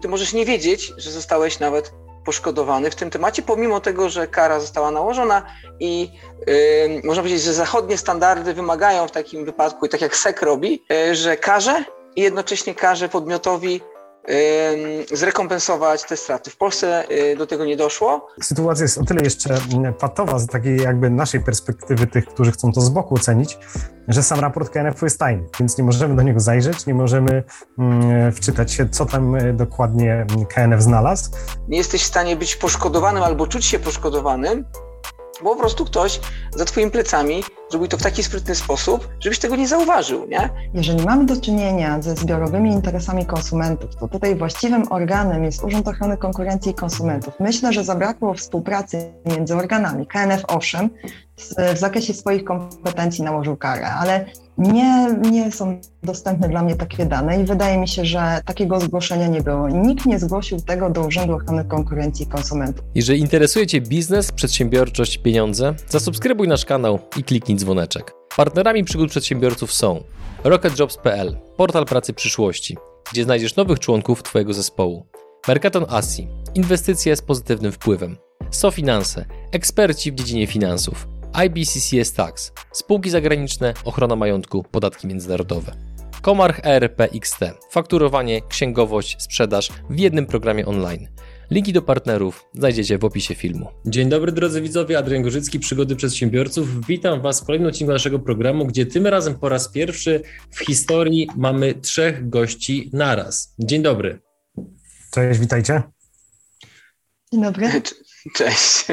ty możesz nie wiedzieć, że zostałeś nawet poszkodowany w tym temacie, pomimo tego, że kara została nałożona i yy, można powiedzieć, że zachodnie standardy wymagają w takim wypadku, i tak jak SEC robi, yy, że karze i jednocześnie każe podmiotowi zrekompensować te straty. W Polsce y, do tego nie doszło. Sytuacja jest o tyle jeszcze mm, patowa z takiej jakby naszej perspektywy tych, którzy chcą to z boku ocenić, że sam raport KNF jest tajny, więc nie możemy do niego zajrzeć, nie możemy mm, wczytać się, co tam y, dokładnie KNF znalazł. Nie jesteś w stanie być poszkodowanym albo czuć się poszkodowanym, bo po prostu ktoś za twoimi plecami zrobił to w taki sprytny sposób, żebyś tego nie zauważył, nie? Jeżeli mamy do czynienia ze zbiorowymi interesami konsumentów, to tutaj właściwym organem jest Urząd Ochrony Konkurencji i Konsumentów. Myślę, że zabrakło współpracy między organami. KNF owszem, w zakresie swoich kompetencji nałożył karę, ale nie, nie są dostępne dla mnie takie dane i wydaje mi się, że takiego zgłoszenia nie było. Nikt nie zgłosił tego do Urzędu Ochrony Konkurencji i Konsumentów. Jeżeli interesuje Cię biznes, przedsiębiorczość, pieniądze, zasubskrybuj nasz kanał i kliknij dzwoneczek. Partnerami przygód przedsiębiorców są RocketJobs.pl, portal pracy przyszłości, gdzie znajdziesz nowych członków Twojego zespołu. Mercaton Asi, inwestycje z pozytywnym wpływem. SoFinanse, eksperci w dziedzinie finansów. IBCCS Tax, spółki zagraniczne, ochrona majątku, podatki międzynarodowe. Komarch ERP XT, fakturowanie, księgowość, sprzedaż w jednym programie online. Linki do partnerów znajdziecie w opisie filmu. Dzień dobry drodzy widzowie, Adrian Gorzycki, Przygody Przedsiębiorców. Witam Was w kolejnym odcinku naszego programu, gdzie tym razem po raz pierwszy w historii mamy trzech gości naraz. Dzień dobry. Cześć, witajcie. Dzień dobry. Cześć.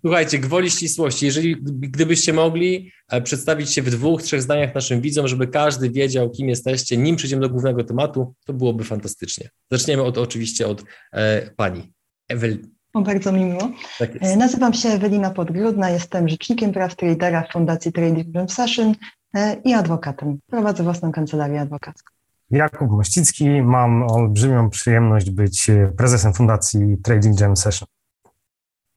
Słuchajcie, gwoli ścisłości, jeżeli gdybyście mogli e, przedstawić się w dwóch, trzech zdaniach naszym widzom, żeby każdy wiedział, kim jesteście, nim przejdziemy do głównego tematu, to byłoby fantastycznie. Zaczniemy od oczywiście od e, pani Eweliny. O, bardzo mi miło. Tak e, Nazywam się Ewelina Podgrudna, jestem rzecznikiem praw tradera w Fundacji Trading Room Session e, i adwokatem. Prowadzę własną kancelarię adwokacką. Jakub Mościcki, mam olbrzymią przyjemność być prezesem Fundacji Trading Jam Session.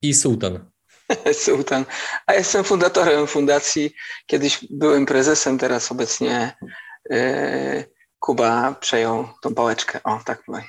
I Sultan. Sultan. A jestem fundatorem fundacji. Kiedyś byłem prezesem, teraz obecnie yy, Kuba przejął tą pałeczkę. O, tak powiem.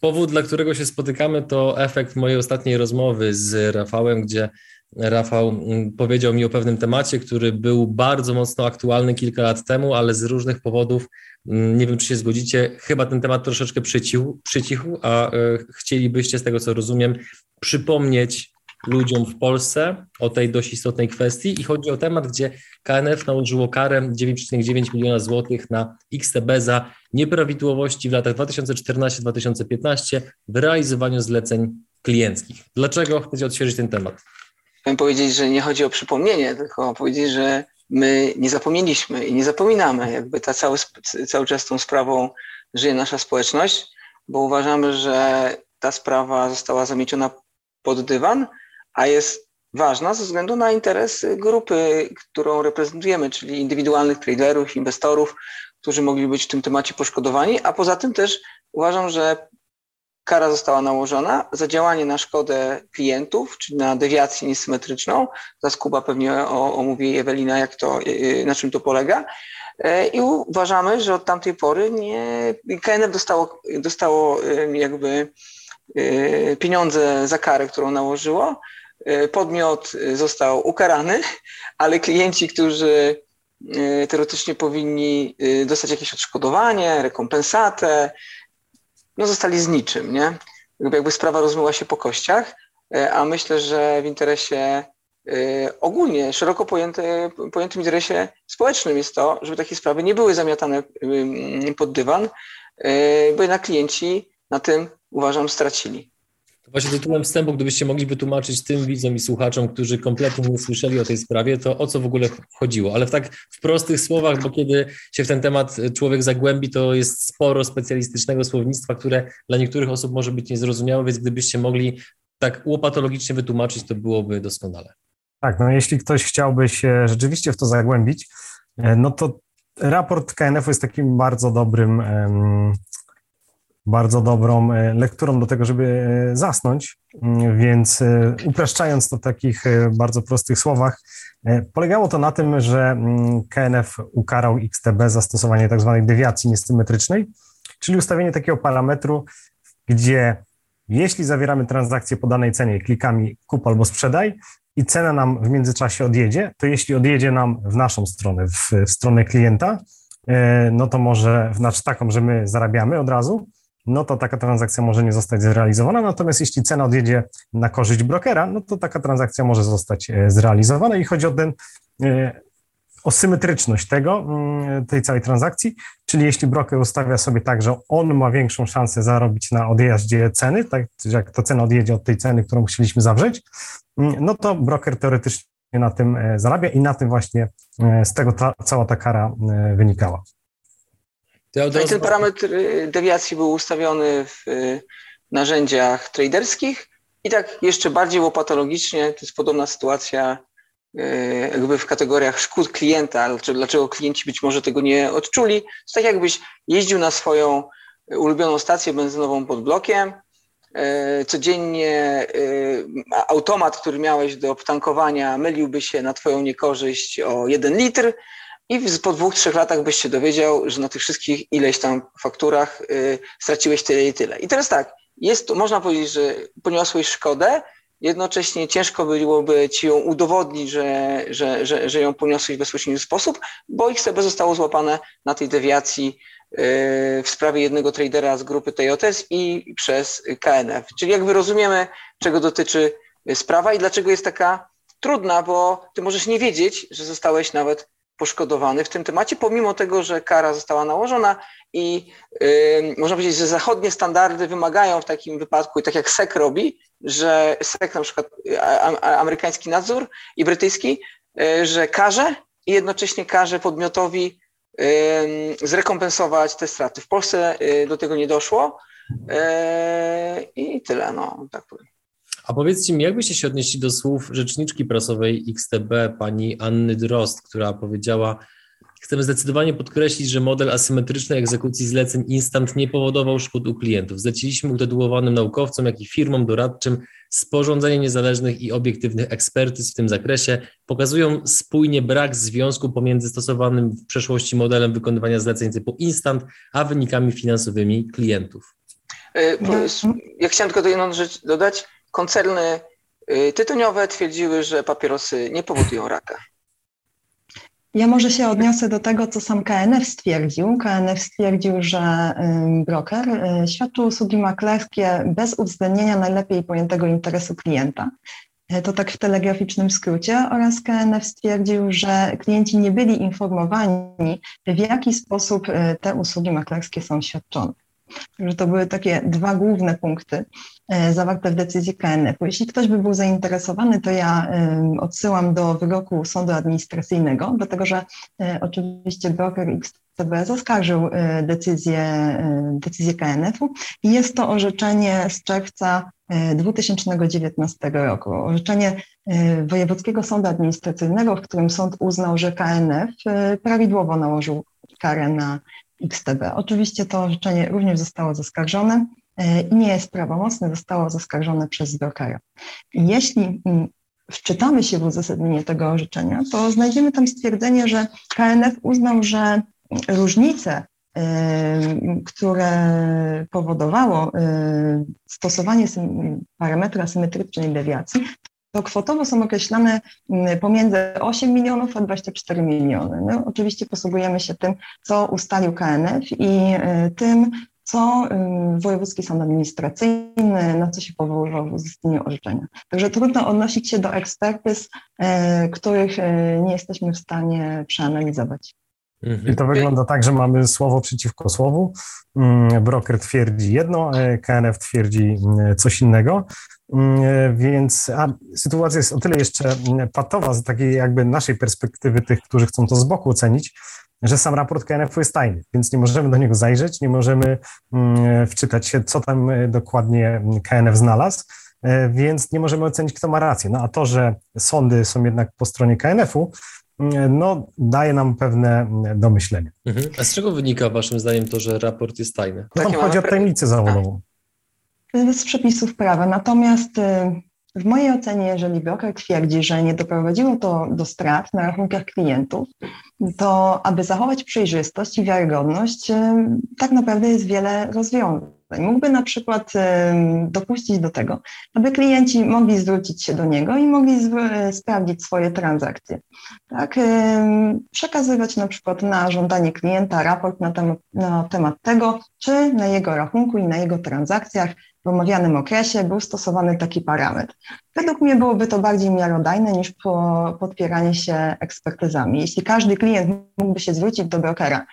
Powód, dla którego się spotykamy, to efekt mojej ostatniej rozmowy z Rafałem, gdzie Rafał mm, powiedział mi o pewnym temacie, który był bardzo mocno aktualny kilka lat temu, ale z różnych powodów, mm, nie wiem czy się zgodzicie, chyba ten temat troszeczkę przycichł, przycichł a e, chcielibyście, z tego co rozumiem, przypomnieć ludziom w Polsce o tej dość istotnej kwestii i chodzi o temat, gdzie KNF nałożyło karę 9,9 miliona złotych na XTB za nieprawidłowości w latach 2014-2015 w realizowaniu zleceń klienckich. Dlaczego chcecie odświeżyć ten temat? Chciałem powiedzieć, że nie chodzi o przypomnienie, tylko powiedzieć, że my nie zapomnieliśmy i nie zapominamy. Jakby ta cały, cały czas tą sprawą żyje nasza społeczność, bo uważamy, że ta sprawa została zamieciona pod dywan, a jest ważna ze względu na interes grupy, którą reprezentujemy, czyli indywidualnych traderów, inwestorów, którzy mogli być w tym temacie poszkodowani, a poza tym też uważam, że kara została nałożona za działanie na szkodę klientów, czyli na dewiację niesymetryczną. Zaraz Kuba pewnie omówi Ewelina, jak to, y, na czym to polega. E, I uważamy, że od tamtej pory nie, KNF dostało, dostało jakby y, pieniądze za karę, którą nałożyło. E, podmiot został ukarany, ale klienci, którzy y, teoretycznie powinni dostać jakieś odszkodowanie, rekompensatę, no zostali z niczym, nie? Jakby sprawa rozmyła się po kościach, e, a myślę, że w interesie e, ogólnie, szeroko pojęte, pojętym interesie społecznym jest to, żeby takie sprawy nie były zamiatane pod dywan, e, bo jednak klienci na tym, uważam, stracili. Właśnie tytułem wstępu, gdybyście mogli wytłumaczyć tym widzom i słuchaczom, którzy kompletnie nie słyszeli o tej sprawie, to o co w ogóle chodziło. Ale w tak w prostych słowach, bo kiedy się w ten temat człowiek zagłębi, to jest sporo specjalistycznego słownictwa, które dla niektórych osób może być niezrozumiałe, więc gdybyście mogli tak łopatologicznie wytłumaczyć, to byłoby doskonale. Tak, no jeśli ktoś chciałby się rzeczywiście w to zagłębić, e, no to raport KNF jest takim bardzo dobrym bardzo dobrą e, lekturą do tego, żeby e, zasnąć, mm, więc e, upraszczając to w takich bardzo prostych słowach, polegało to na tym, że mm, KNF ukarał XTB za stosowanie tzw. Tak dewiacji niesymetrycznej, czyli ustawienie takiego parametru, gdzie jeśli zawieramy transakcję po danej cenie, klikami kup albo sprzedaj i cena nam w międzyczasie odjedzie, to jeśli odjedzie nam w naszą stronę, w, w stronę klienta, no to może, znaczy taką, że my zarabiamy od razu, no to taka transakcja może nie zostać zrealizowana. Natomiast jeśli cena odjedzie na korzyść brokera, no to taka transakcja może zostać e, zrealizowana i chodzi o ten e, o symetryczność tego, mm, tej całej transakcji, czyli jeśli broker ustawia sobie tak, że on ma większą szansę zarobić na odjeździe ceny, tak jak to cena odjedzie od tej ceny, którą musieliśmy zawrzeć, mm, no to broker teoretycznie na tym e, zarabia i na tym właśnie z tego ta, cała ta kara wynikała. Ja no i ten parametr y, dewiacji był ustawiony w y, narzędziach traderskich i tak jeszcze bardziej łopatologicznie, to jest podobna sytuacja y, jakby w kategoriach szkód klienta, dlaczego klienci być może tego nie odczuli. To tak jakbyś jeździł na swoją ulubioną stację benzynową pod blokiem, codziennie automat, który miałeś do obtankowania, myliłby się na twoją niekorzyść o jeden litr, i po dwóch, trzech latach byś się dowiedział, że na tych wszystkich ileś tam fakturach y, straciłeś tyle i tyle. I teraz tak, jest można powiedzieć, że poniosłeś szkodę, jednocześnie ciężko byłoby ci ją udowodnić, że, że, że, że ją poniosłeś w bezpośredni sposób, bo ich sobie zostało złapane na tej dewiacji y, w sprawie jednego tradera z grupy TJS i przez KNF. Czyli jakby rozumiemy, czego dotyczy sprawa i dlaczego jest taka trudna, bo ty możesz nie wiedzieć, że zostałeś nawet poszkodowany w tym temacie, pomimo tego, że kara została nałożona i yy, można powiedzieć, że zachodnie standardy wymagają w takim wypadku, i tak jak SEC robi, że SEC na przykład a, a, amerykański nadzór i brytyjski, yy, że każe i jednocześnie każe podmiotowi yy, zrekompensować te straty. W Polsce y, do tego nie doszło y, i tyle, no tak powiem. A powiedzcie mi, jak byście się odnieśli do słów rzeczniczki prasowej XTB, pani Anny Drost, która powiedziała, chcemy zdecydowanie podkreślić, że model asymetrycznej egzekucji zleceń instant nie powodował szkód u klientów. Zleciliśmy utytułowanym naukowcom, jak i firmom doradczym sporządzenie niezależnych i obiektywnych ekspertyz w tym zakresie pokazują spójnie brak związku pomiędzy stosowanym w przeszłości modelem wykonywania zleceń typu instant, a wynikami finansowymi klientów. E, ja chciałem tylko jedną rzecz dodać koncerny y, tytoniowe twierdziły, że papierosy nie powodują raka. Ja może się odniosę do tego, co sam KNF stwierdził. KNF stwierdził, że broker y, świadczył usługi maklerskie bez uwzględnienia najlepiej pojętego interesu klienta. Y, to tak w telegraficznym skrócie. Oraz KNF stwierdził, że klienci nie byli informowani, w jaki sposób te usługi maklerskie są świadczone. Że to były takie dwa główne punkty e, zawarte w decyzji KNF. Jeśli ktoś by był zainteresowany, to ja odsyłam do wyroku sądu administracyjnego, dlatego że e, oczywiście broker XTB zaskarżył e, decyzję, decyzję KNF-u i jest to orzeczenie z czerwca 2019 roku. Orzeczenie Wojewódzkiego Sądu Administracyjnego, w którym sąd uznał, że KNF prawidłowo nałożył karę na XTB. Oczywiście to orzeczenie również zostało zaskarżone e, i nie jest prawomocne, zostało zaskarżone przez brokera. Jeśli mm, wczytamy się w uzasadnienie tego orzeczenia, to znajdziemy tam stwierdzenie, że KNF uznał, że różnice, e, które powodowało e, stosowanie parametru asymetrycznej dewiacji, to kwotowo są określane mm, pomiędzy 8 milionów a 24 miliony. Oczywiście posługujemy się tym, co ustalił KNF i y, tym, co y, Wojewódzki Sąd Administracyjny, na co się powoływał w uzasadnieniu orzeczenia. Także trudno odnosić się do ekspertyz, y, których nie jesteśmy w stanie przeanalizować. I to wygląda tak, że mamy słowo przeciwko słowu. Mm, broker twierdzi jedno, KNF twierdzi mm, coś innego. Mm, więc a, sytuacja jest o tyle jeszcze patowa z takiej jakby naszej perspektywy, tych, którzy chcą to z boku ocenić, że sam raport KNF jest tajny, więc nie możemy do niego zajrzeć, nie możemy mm, wczytać się, co tam e, dokładnie KNF znalazł, e, więc nie możemy ocenić, kto ma rację. No a to, że sądy są jednak po stronie KNF-u, no, daje nam pewne do myślenia. Mhm. A z czego wynika Waszym zdaniem to, że raport jest tajny? No, tam chodzi o tajemnicę zawodową z przepisów prawa. Natomiast y, w mojej ocenie, jeżeli broker twierdzi, że nie doprowadziło to do strat na rachunkach klientów, to aby zachować przejrzystość i wiarygodność, tak naprawdę jest wiele rozwiązań. Mógłby na przykład dopuścić do tego, aby klienci mogli zwrócić się do niego i mogli sprawdzić swoje transakcje. Tak, przekazywać na przykład na żądanie klienta raport na temat, na temat tego, czy na jego rachunku i na jego transakcjach w omawianym okresie był stosowany taki parametr. Według mnie byłoby to bardziej miarodajne niż po, podpieranie się ekspertyzami. Jeśli każdy klient mógłby się zwrócić do brokera e,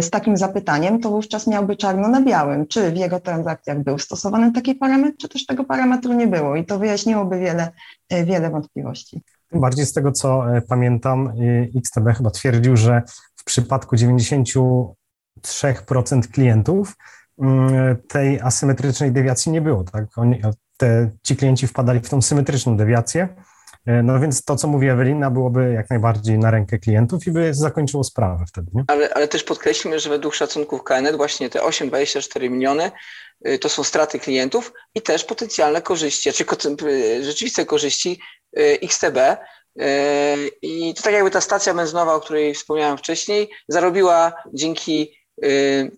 z takim zapytaniem, to wówczas miałby czarno na białym, czy w jego transakcjach był stosowany taki parametr, czy też tego parametru nie było i to wyjaśniłoby wiele, e, wiele wątpliwości. Tym bardziej z tego, co e, pamiętam, XTB chyba twierdził, że w przypadku 93% klientów Mm, tej asymetrycznej dewiacji nie było. Tak? Oni, te, ci klienci wpadali w tą symetryczną dewiację. E, no więc to, co mówi Ewelina, byłoby jak najbardziej na rękę klientów i by zakończyło sprawę wtedy. Nie? Ale, ale też podkreślmy, że według szacunków KNet właśnie te 8,24 miliony y, to są straty klientów i też potencjalne korzyści, czy y, rzeczywiste korzyści XTB. I to tak jakby ta stacja benzynowa, o której wspomniałem wcześniej, zarobiła dzięki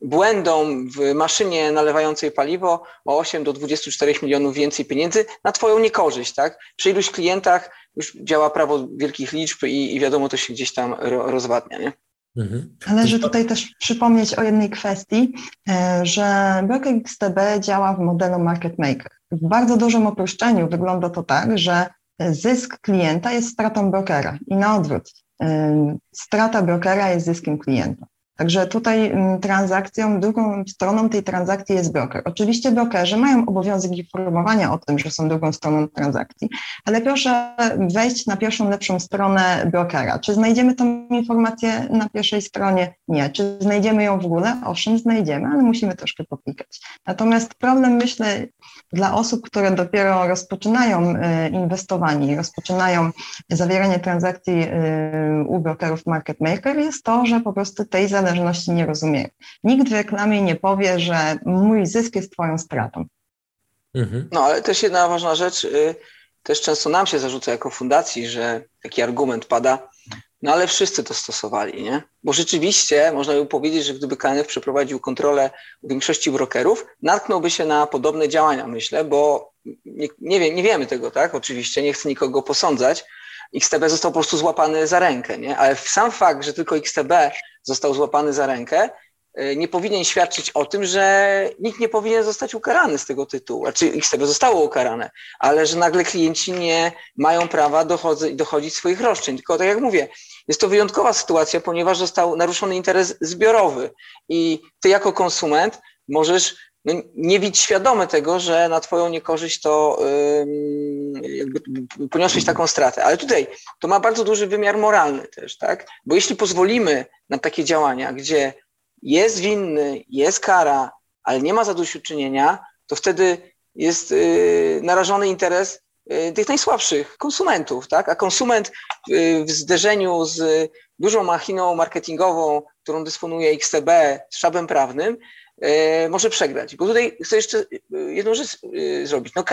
błędom w maszynie nalewającej paliwo o 8 do 24 milionów więcej pieniędzy na Twoją niekorzyść, tak? Przy iluś klientach już działa prawo wielkich liczb i, i wiadomo, to się gdzieś tam ro, rozwadnia, nie? Mhm. Należy tutaj też przypomnieć o jednej kwestii, e, że broker XTB działa w modelu market maker. W bardzo dużym uproszczeniu wygląda to tak, że zysk klienta jest stratą brokera i na odwrót. E, strata brokera jest zyskiem klienta. Także tutaj mm, transakcją, drugą stroną tej transakcji jest broker. Oczywiście brokerzy mają obowiązek informowania o tym, że są drugą stroną transakcji, ale proszę wejść na pierwszą lepszą stronę brokera. Czy znajdziemy tą informację na pierwszej stronie? Nie. Czy znajdziemy ją w ogóle? Owszem, znajdziemy, ale musimy troszkę popikać. Natomiast problem, myślę, dla osób, które dopiero rozpoczynają y, inwestowanie, rozpoczynają zawieranie transakcji y, u brokerów market maker jest to, że po prostu tej zależności nie rozumieją. Nikt w reklamie nie powie, że mój zysk jest twoją stratą. Mhm. No ale też jedna ważna rzecz, y, też często nam się zarzuca jako fundacji, że taki argument pada, no ale wszyscy to stosowali, nie? Bo rzeczywiście można by powiedzieć, że gdyby KNF przeprowadził kontrolę większości brokerów, natknąłby się na podobne działania, myślę, bo nie, nie, wie, nie wiemy tego, tak? Oczywiście, nie chcę nikogo posądzać, XTB został po prostu złapany za rękę, nie? ale sam fakt, że tylko XTB został złapany za rękę, nie powinien świadczyć o tym, że nikt nie powinien zostać ukarany z tego tytułu. Znaczy XTB zostało ukarane, ale że nagle klienci nie mają prawa dochodzi, dochodzić swoich roszczeń. Tylko tak jak mówię, jest to wyjątkowa sytuacja, ponieważ został naruszony interes zbiorowy i ty jako konsument możesz no, nie być świadomy tego, że na twoją niekorzyść to jakby poniosłeś taką stratę. Ale tutaj to ma bardzo duży wymiar moralny też, tak? Bo jeśli pozwolimy na takie działania, gdzie jest winny, jest kara, ale nie ma zadośćuczynienia, to wtedy jest yy, narażony interes yy, tych najsłabszych konsumentów, tak? A konsument yy, w zderzeniu z dużą machiną marketingową, którą dysponuje XTB, z szabem prawnym, E, może przegrać. Bo tutaj chcę jeszcze e, jedną rzecz e, zrobić. No,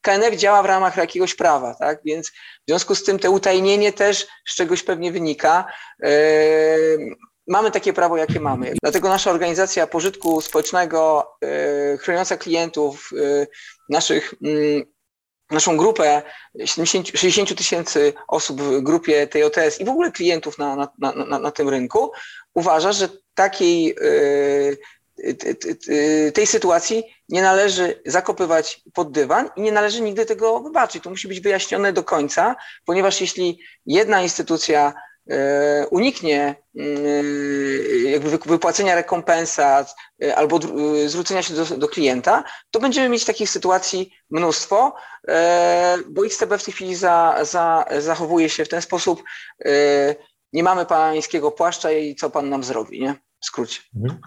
KNF działa w ramach jakiegoś prawa, tak? Więc w związku z tym te utajnienie też z czegoś pewnie wynika. Mamy takie prawo, jakie mamy. Dlatego nasza organizacja pożytku społecznego, chroniąca klientów, naszych mm, naszą grupę 70, 60 tysięcy osób w grupie TOTS i w ogóle klientów na, na, na, na tym rynku uważa, że takiej tej sytuacji nie należy zakopywać pod dywan i nie należy nigdy tego wybaczyć. To musi być wyjaśnione do końca, ponieważ jeśli jedna instytucja uniknie e, jakby wypłacenia rekompensat e, albo zwrócenia się do, do, klienta, to będziemy mieć takich sytuacji mnóstwo, bo XTB w tej chwili za, za, zachowuje się w ten sposób, nie mamy pańskiego płaszcza i co pan nam zrobi, nie? W skrócie. Mhm.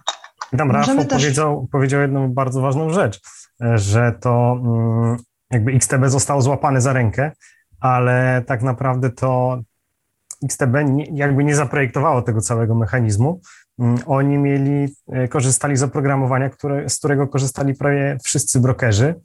Tam Rafał też... powiedział, powiedział jedną bardzo ważną rzecz, że to mm, jakby XTB został złapany za rękę, ale tak naprawdę to XTB jakby nie zaprojektowało tego całego mechanizmu. Mm, oni mieli, e, korzystali z oprogramowania, które, z którego korzystali prawie wszyscy brokerzy,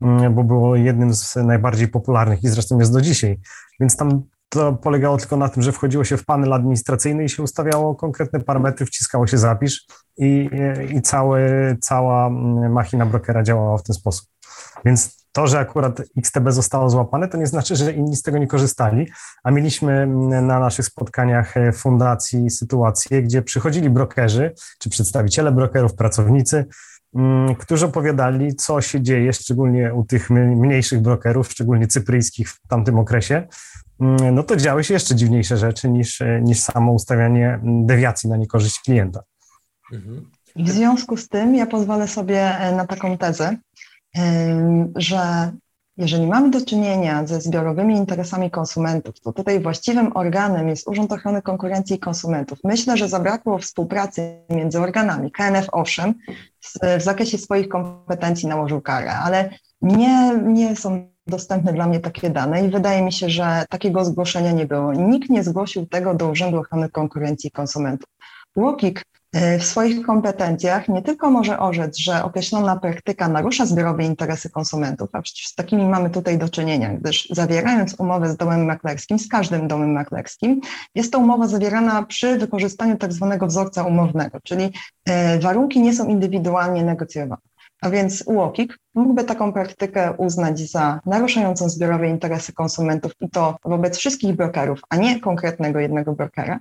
mm, bo było jednym z najbardziej popularnych i zresztą jest do dzisiaj. Więc tam to polegało tylko na tym, że wchodziło się w panel administracyjny i się ustawiało konkretne parametry, wciskało się zapisz i, i cały, cała mm, machina brokera działała w ten sposób. Więc to, że akurat XTB zostało złapane, to nie znaczy, że inni z tego nie korzystali, a mieliśmy mm, na naszych spotkaniach e, fundacji sytuacje, gdzie przychodzili brokerzy, czy przedstawiciele brokerów, pracownicy, mm, którzy opowiadali, co się dzieje, szczególnie u tych mniejszych brokerów, szczególnie cypryjskich w tamtym okresie, mm, no to działy się jeszcze dziwniejsze rzeczy niż, e, niż samo ustawianie dewiacji na niekorzyść klienta. Mhm. W związku z tym ja pozwolę sobie e, na taką tezę, że jeżeli mamy do czynienia ze zbiorowymi interesami konsumentów, to tutaj właściwym organem jest Urząd Ochrony Konkurencji i Konsumentów. Myślę, że zabrakło współpracy między organami. KNF owszem, w zakresie swoich kompetencji nałożył karę, ale nie, nie są dostępne dla mnie takie dane i wydaje mi się, że takiego zgłoszenia nie było. Nikt nie zgłosił tego do Urzędu Ochrony Konkurencji i Konsumentów. UOKiK E, w swoich kompetencjach nie tylko może orzec, że określona praktyka narusza zbiorowe interesy konsumentów, a przecież z takimi mamy tutaj do czynienia, gdyż zawierając umowę z domem maklerskim, z każdym domem maklerskim, jest to umowa zawierana przy wykorzystaniu tak zwanego wzorca umownego, czyli e, warunki nie są indywidualnie negocjowane. A więc UOKiK mógłby taką praktykę uznać za naruszającą zbiorowe interesy konsumentów i to wobec wszystkich brokerów, a nie konkretnego jednego brokera,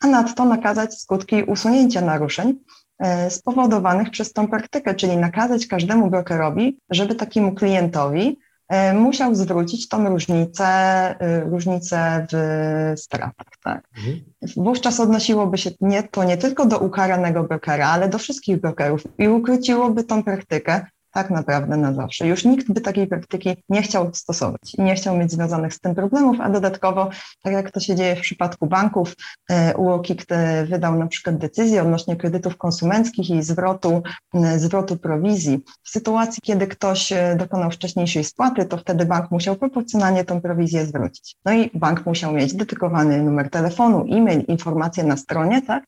a nadto nakazać skutki usunięcia naruszeń e, spowodowanych przez tą praktykę, czyli nakazać każdemu brokerowi, żeby takiemu klientowi e, musiał zwrócić tą różnicę, e, różnicę w stratach. Tak? Mhm. Wówczas odnosiłoby się nie, to nie tylko do ukaranego brokera, ale do wszystkich brokerów i ukróciłoby tą praktykę tak naprawdę na zawsze. Już nikt by takiej praktyki nie chciał stosować i nie chciał mieć związanych z tym problemów, a dodatkowo, tak jak to się dzieje w przypadku banków, e, UOKiK wydał na przykład decyzję odnośnie kredytów konsumenckich i zwrotu, e, zwrotu prowizji. W sytuacji, kiedy ktoś e, dokonał wcześniejszej spłaty, to wtedy bank musiał proporcjonalnie tą prowizję zwrócić. No i bank musiał mieć dedykowany numer telefonu, e-mail, informacje na stronie, tak?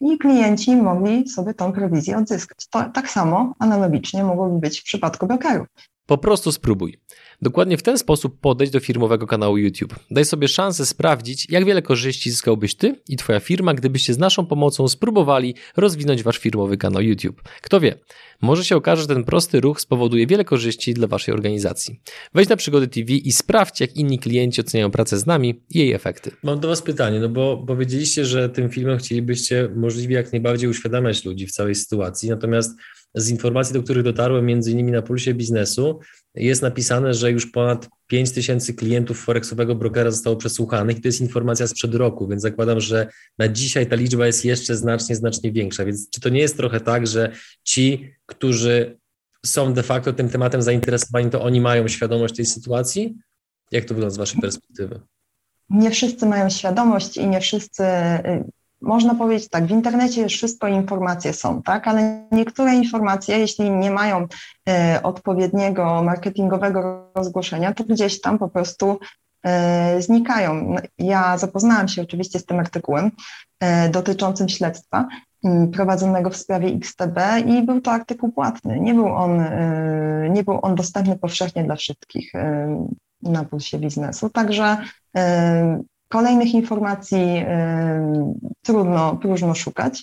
I klienci mogli sobie tą prowizję odzyskać. To tak samo analogicznie mogłoby być w przypadku brokerów. Po prostu spróbuj. Dokładnie w ten sposób podejść do firmowego kanału YouTube. Daj sobie szansę sprawdzić, jak wiele korzyści zyskałbyś ty i twoja firma, gdybyście z naszą pomocą spróbowali rozwinąć wasz firmowy kanał YouTube. Kto wie, może się okaże, że ten prosty ruch spowoduje wiele korzyści dla waszej organizacji. Wejdź na Przygody TV i sprawdź, jak inni klienci oceniają pracę z nami i jej efekty. Mam do was pytanie, no bo powiedzieliście, że tym filmem chcielibyście możliwie jak najbardziej uświadamiać ludzi w całej sytuacji, natomiast z informacji, do których dotarłem, między innymi na Pulsie Biznesu, jest napisane, że już ponad 5 tysięcy klientów forexowego brokera zostało przesłuchanych to jest informacja sprzed roku, więc zakładam, że na dzisiaj ta liczba jest jeszcze znacznie, znacznie większa. Więc czy to nie jest trochę tak, że ci, którzy są de facto tym tematem zainteresowani, to oni mają świadomość tej sytuacji? Jak to wygląda z Waszej perspektywy? Nie wszyscy mają świadomość i nie wszyscy można powiedzieć tak, w internecie już wszystko informacje są, tak, ale niektóre informacje, jeśli nie mają e, odpowiedniego marketingowego rozgłoszenia, to gdzieś tam po prostu e, znikają. No, ja zapoznałam się oczywiście z tym artykułem e, dotyczącym śledztwa prowadzonego w sprawie XTB i był to artykuł płatny. Nie był on, e, nie był on dostępny powszechnie dla wszystkich e, na pulsie biznesu. Także e, Kolejnych informacji trudno, próżno szukać.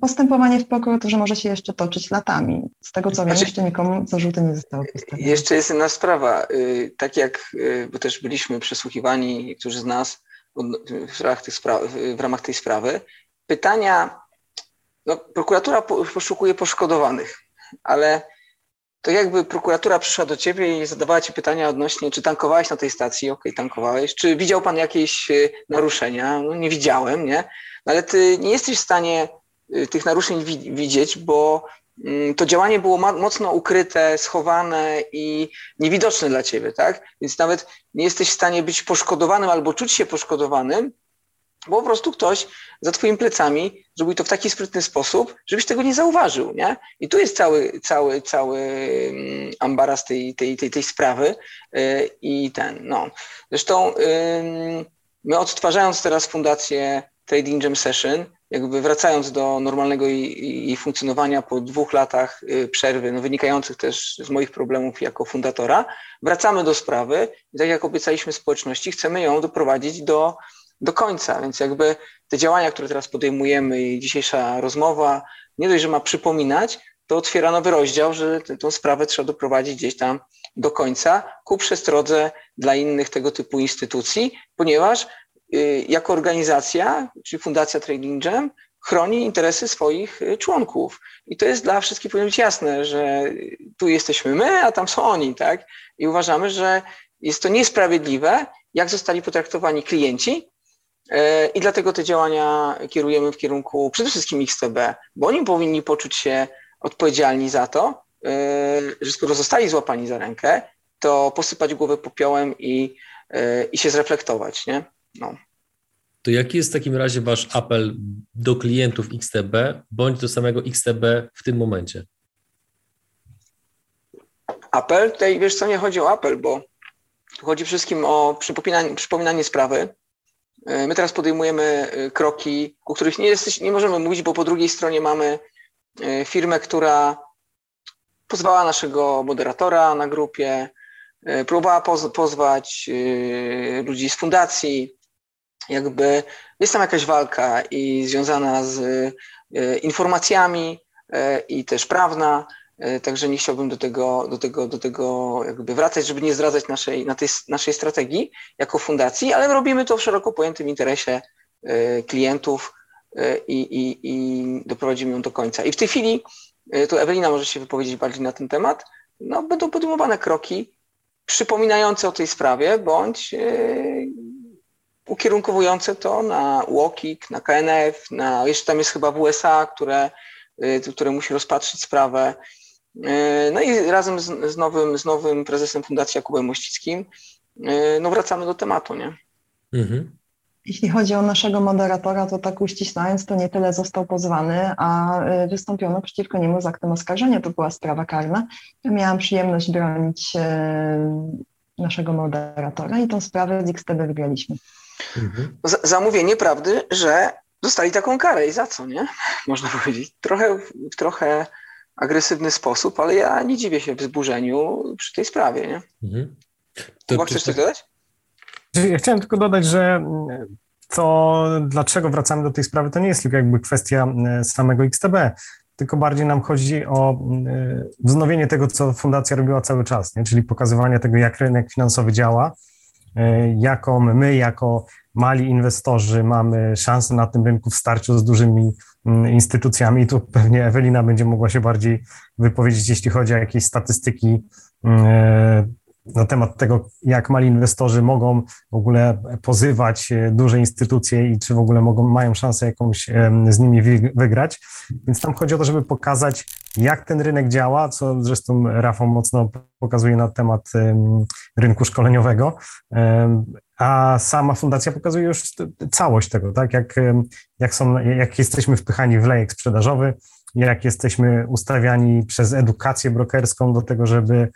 Postępowanie w prokuraturze może się jeszcze toczyć latami. Z tego co wiem, znaczy, jeszcze nikomu zarzuty nie zostały postawione. Jeszcze jest jedna sprawa. Y, tak jak, y, bo też byliśmy przesłuchiwani, niektórzy z nas w ramach, tych w ramach tej sprawy, pytania, no, prokuratura poszukuje poszkodowanych, ale to jakby prokuratura przyszła do ciebie i zadawała ci pytania odnośnie, czy tankowałeś na tej stacji, okej, okay, tankowałeś, czy widział pan jakieś e, naruszenia, no nie widziałem, nie, no, ale ty nie jesteś w stanie e, tych naruszeń widzieć, bo mm, to działanie było mocno ukryte, schowane i niewidoczne dla ciebie, tak? Więc nawet nie jesteś w stanie być poszkodowanym albo czuć się poszkodowanym, bo po prostu ktoś za twoimi plecami zrobił to w taki sprytny sposób, żebyś tego nie zauważył, nie? I tu jest cały, cały, cały mm, ambaras tej, tej, tej, tej sprawy yy, i ten, no. Zresztą my odtwarzając teraz fundację Trading Jam Session, jakby wracając do normalnego jej funkcjonowania po dwóch latach y, przerwy, no wynikających też z moich problemów jako fundatora, wracamy do sprawy i tak jak obiecaliśmy społeczności, chcemy ją doprowadzić do, do końca. Więc jakby te działania, które teraz podejmujemy i dzisiejsza rozmowa, nie dość, że ma przypominać, to otwiera nowy rozdział, że tę sprawę trzeba doprowadzić gdzieś tam do końca ku przestrodze dla innych tego typu instytucji, ponieważ y, jako organizacja, czyli Fundacja Trading Jam, chroni interesy swoich y, członków. I to jest dla wszystkich powinno być jasne, że tu jesteśmy my, a tam są oni, tak? I uważamy, że jest to niesprawiedliwe, jak zostali potraktowani klienci, y, i dlatego te działania kierujemy w kierunku przede wszystkim XTB, bo oni powinni poczuć się odpowiedzialni za to, że skoro zostali złapani za rękę, to posypać głowę popiołem i, e, i się zreflektować, nie? No. To jaki jest w takim razie wasz apel do klientów XTB bądź do samego XTB w tym momencie? Apel? Tutaj wiesz co, nie chodzi o apel, bo tu chodzi wszystkim o przypominanie, przypominanie sprawy. E, my teraz podejmujemy e, kroki, o których nie, jesteś, nie możemy mówić, bo po drugiej stronie mamy firmę, która pozwała naszego moderatora na grupie, e, próbowała poz pozwać e, ludzi z fundacji. Jakby jest tam jakaś walka i związana z e, informacjami i też prawna, także nie chciałbym do tego, do tego, do tego jakby wracać, żeby nie zdradzać naszej, na tej, naszej strategii jako fundacji, ale robimy to w szeroko pojętym interesie klientów i, i, i doprowadzimy ją do końca. I w tej chwili E, tu Ewelina może się wypowiedzieć bardziej na ten temat, no, będą podejmowane kroki przypominające o tej sprawie, bądź ukierunkowujące to na UOKiK, na KNF, na, jeszcze tam jest chyba WSA, które, które musi rozpatrzyć sprawę. Yy, no i razem z, z, nowym, z nowym prezesem Fundacji Jakubem Mościckim no wracamy do tematu, nie? Mhm. Jeśli chodzi o naszego moderatora, to tak uściślając, to nie tyle został pozwany, a y, wystąpiono przeciwko niemu z aktem oskarżenia. To była sprawa karna. Ja miałam przyjemność bronić naszego moderatora i tą sprawę z XTB wygraliśmy. Mhm. Zamówienie prawdy, że dostali taką karę i za co, nie? Można powiedzieć. Trochę, trochę agresywny sposób, ale ja nie dziwię się wzburzeniu przy tej sprawie, nie? Mhm. To, Chyba chcesz coś dodać? Ja chciałem tylko dodać, że to dlaczego wracamy do tej sprawy, to nie jest tylko jakby kwestia e, samego XTB, tylko bardziej nam chodzi o e, wznowienie tego, co fundacja robiła cały czas, nie? czyli pokazywanie tego, jak rynek finansowy działa, jaką my jako mali inwestorzy mamy szansę na tym rynku w starciu z dużymi instytucjami. I tu pewnie Ewelina będzie mogła się bardziej wypowiedzieć, jeśli chodzi o jakieś statystyki na temat tego, jak mali inwestorzy mogą w ogóle pozywać e, duże instytucje i czy w ogóle mogą, mają szansę jakąś z nimi wygrać. Więc tam chodzi o to, żeby pokazać, jak ten rynek działa, co zresztą Rafał mocno pokazuje na temat rynku szkoleniowego. A sama fundacja pokazuje już całość tego, tak? Jak, jak, są, jak jesteśmy wpychani w lejek sprzedażowy, jak jesteśmy ustawiani przez edukację brokerską do tego, żeby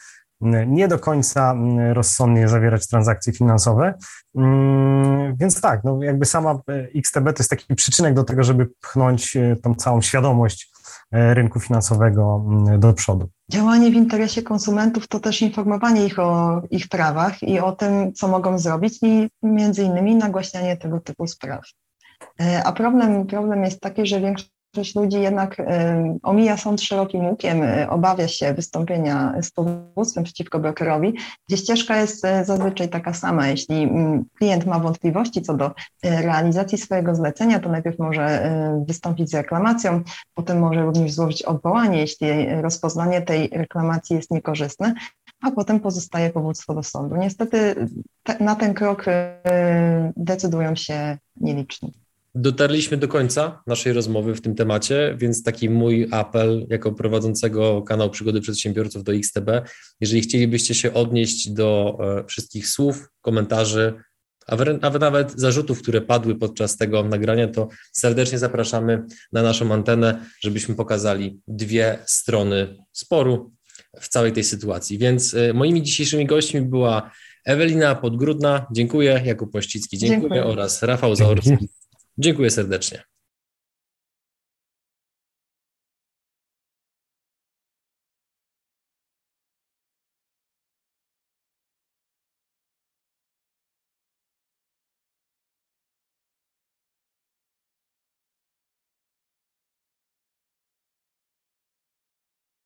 nie do końca rozsądnie zawierać transakcje finansowe. Mm, więc tak, no jakby sama e, XTB to jest taki przyczynek do tego, żeby pchnąć e, tą całą świadomość rynku finansowego mm, do przodu. Działanie w interesie konsumentów to też informowanie ich o ich prawach i o tym, co mogą zrobić i między innymi nagłaśnianie tego typu spraw. A problem, problem jest taki, że większość Większość ludzi jednak omija sąd szerokim łukiem, y, obawia się wystąpienia z powództwem przeciwko brokerowi, gdzie ścieżka jest y, zazwyczaj taka sama. Jeśli klient ma wątpliwości co do y, realizacji swojego zlecenia, to najpierw może wystąpić z reklamacją, potem może również złożyć odwołanie, jeśli rozpoznanie tej reklamacji jest niekorzystne, a potem pozostaje powództwo do sądu. Niestety na ten krok decydują się nieliczni. Dotarliśmy do końca naszej rozmowy w tym temacie, więc taki mój apel jako prowadzącego kanał Przygody Przedsiębiorców do XTB, jeżeli chcielibyście się odnieść do e, wszystkich słów, komentarzy, a nawet zarzutów, które padły podczas tego nagrania, to serdecznie zapraszamy na naszą antenę, żebyśmy pokazali dwie strony sporu w całej tej sytuacji. Więc e, moimi dzisiejszymi gośćmi była Ewelina Podgrudna, dziękuję, Jakub Pościcki, dziękuję, dziękuję. oraz Rafał Zaorski. Dziękuję serdecznie.